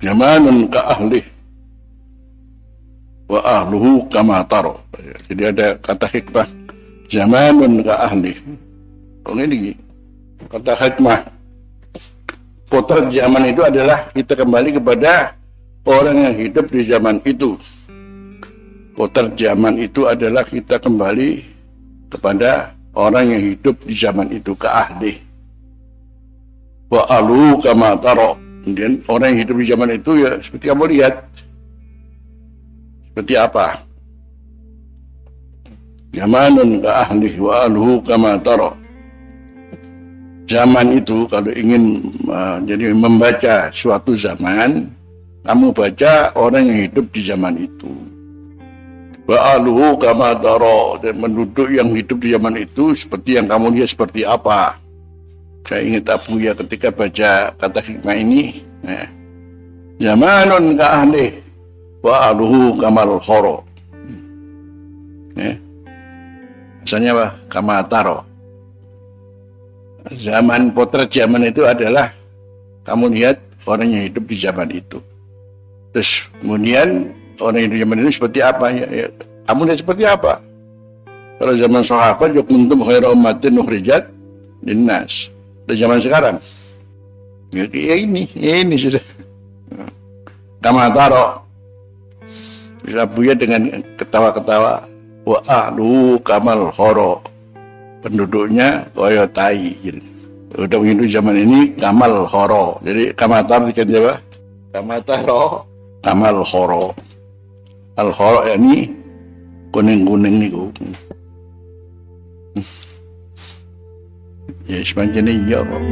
Jamanan ke ahli wa ahluhu kama taro. Jadi ada kata hikmah zamanun ke ahli. Oh ini kata hikmah potret zaman itu adalah kita kembali kepada orang yang hidup di zaman itu. Potret zaman itu adalah kita kembali kepada orang yang hidup di zaman itu ke ahli. Wa alu kama taro. Kemudian orang yang hidup di zaman itu ya seperti kamu lihat. Seperti apa? Zamanun ke ahli. Wa alu kama taro. Zaman itu kalau ingin uh, jadi membaca suatu zaman kamu baca orang yang hidup di zaman itu Ba'aluhu kama daro dan penduduk yang hidup di zaman itu seperti yang kamu lihat seperti apa. Saya ingat Abu ya ketika baca kata hikmah ini. Ya. Zamanun ka ba'aluhu kamal khoro. Ya. Misalnya apa? Kama. Zaman potret zaman itu adalah kamu lihat orang yang hidup di zaman itu. Terus kemudian orang di zaman itu seperti apa ya, ya. kamu lihat seperti apa? Kalau zaman sahabat juga kuntum khairu ummatin nukhrijat linnas. Dan zaman sekarang. Ya, ya ini ya ini sudah. Kama taro. Bisa buya dengan ketawa-ketawa. Wa ahlu kamal khoro. Penduduknya koyo tai gitu. udah begitu zaman ini kamal khoro. Jadi kamatar dikanti apa? Kamataro kamal khoro al khoro ini kuning-kuning niku. Ya semacam ini ya kok.